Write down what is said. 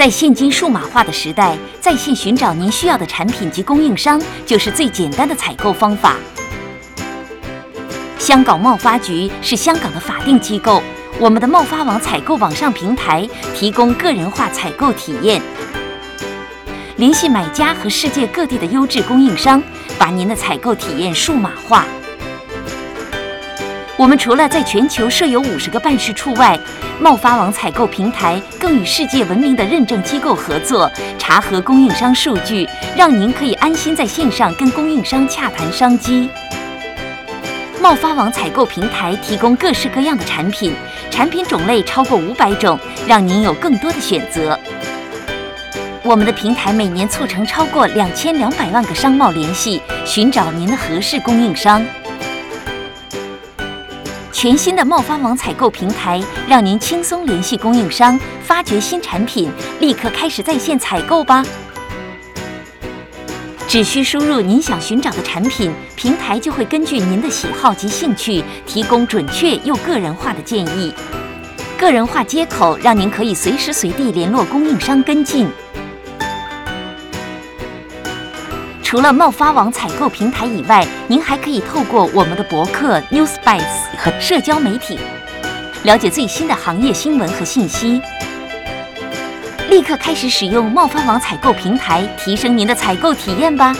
在现今数码化的时代，在线寻找您需要的产品及供应商，就是最简单的采购方法。香港贸发局是香港的法定机构，我们的贸发网采购网上平台提供个人化采购体验，联系买家和世界各地的优质供应商，把您的采购体验数码化。我们除了在全球设有五十个办事处外，贸发网采购平台更与世界闻名的认证机构合作，查核供应商数据，让您可以安心在线上跟供应商洽谈商机。贸发网采购平台提供各式各样的产品，产品种类超过五百种，让您有更多的选择。我们的平台每年促成超过两千两百万个商贸联系，寻找您的合适供应商。全新的贸发网采购平台，让您轻松联系供应商，发掘新产品，立刻开始在线采购吧。只需输入您想寻找的产品，平台就会根据您的喜好及兴趣，提供准确又个人化的建议。个人化接口让您可以随时随地联络供应商跟进。除了贸发网采购平台以外，您还可以透过我们的博客 Newsbites 和社交媒体，了解最新的行业新闻和信息。立刻开始使用贸发网采购平台，提升您的采购体验吧！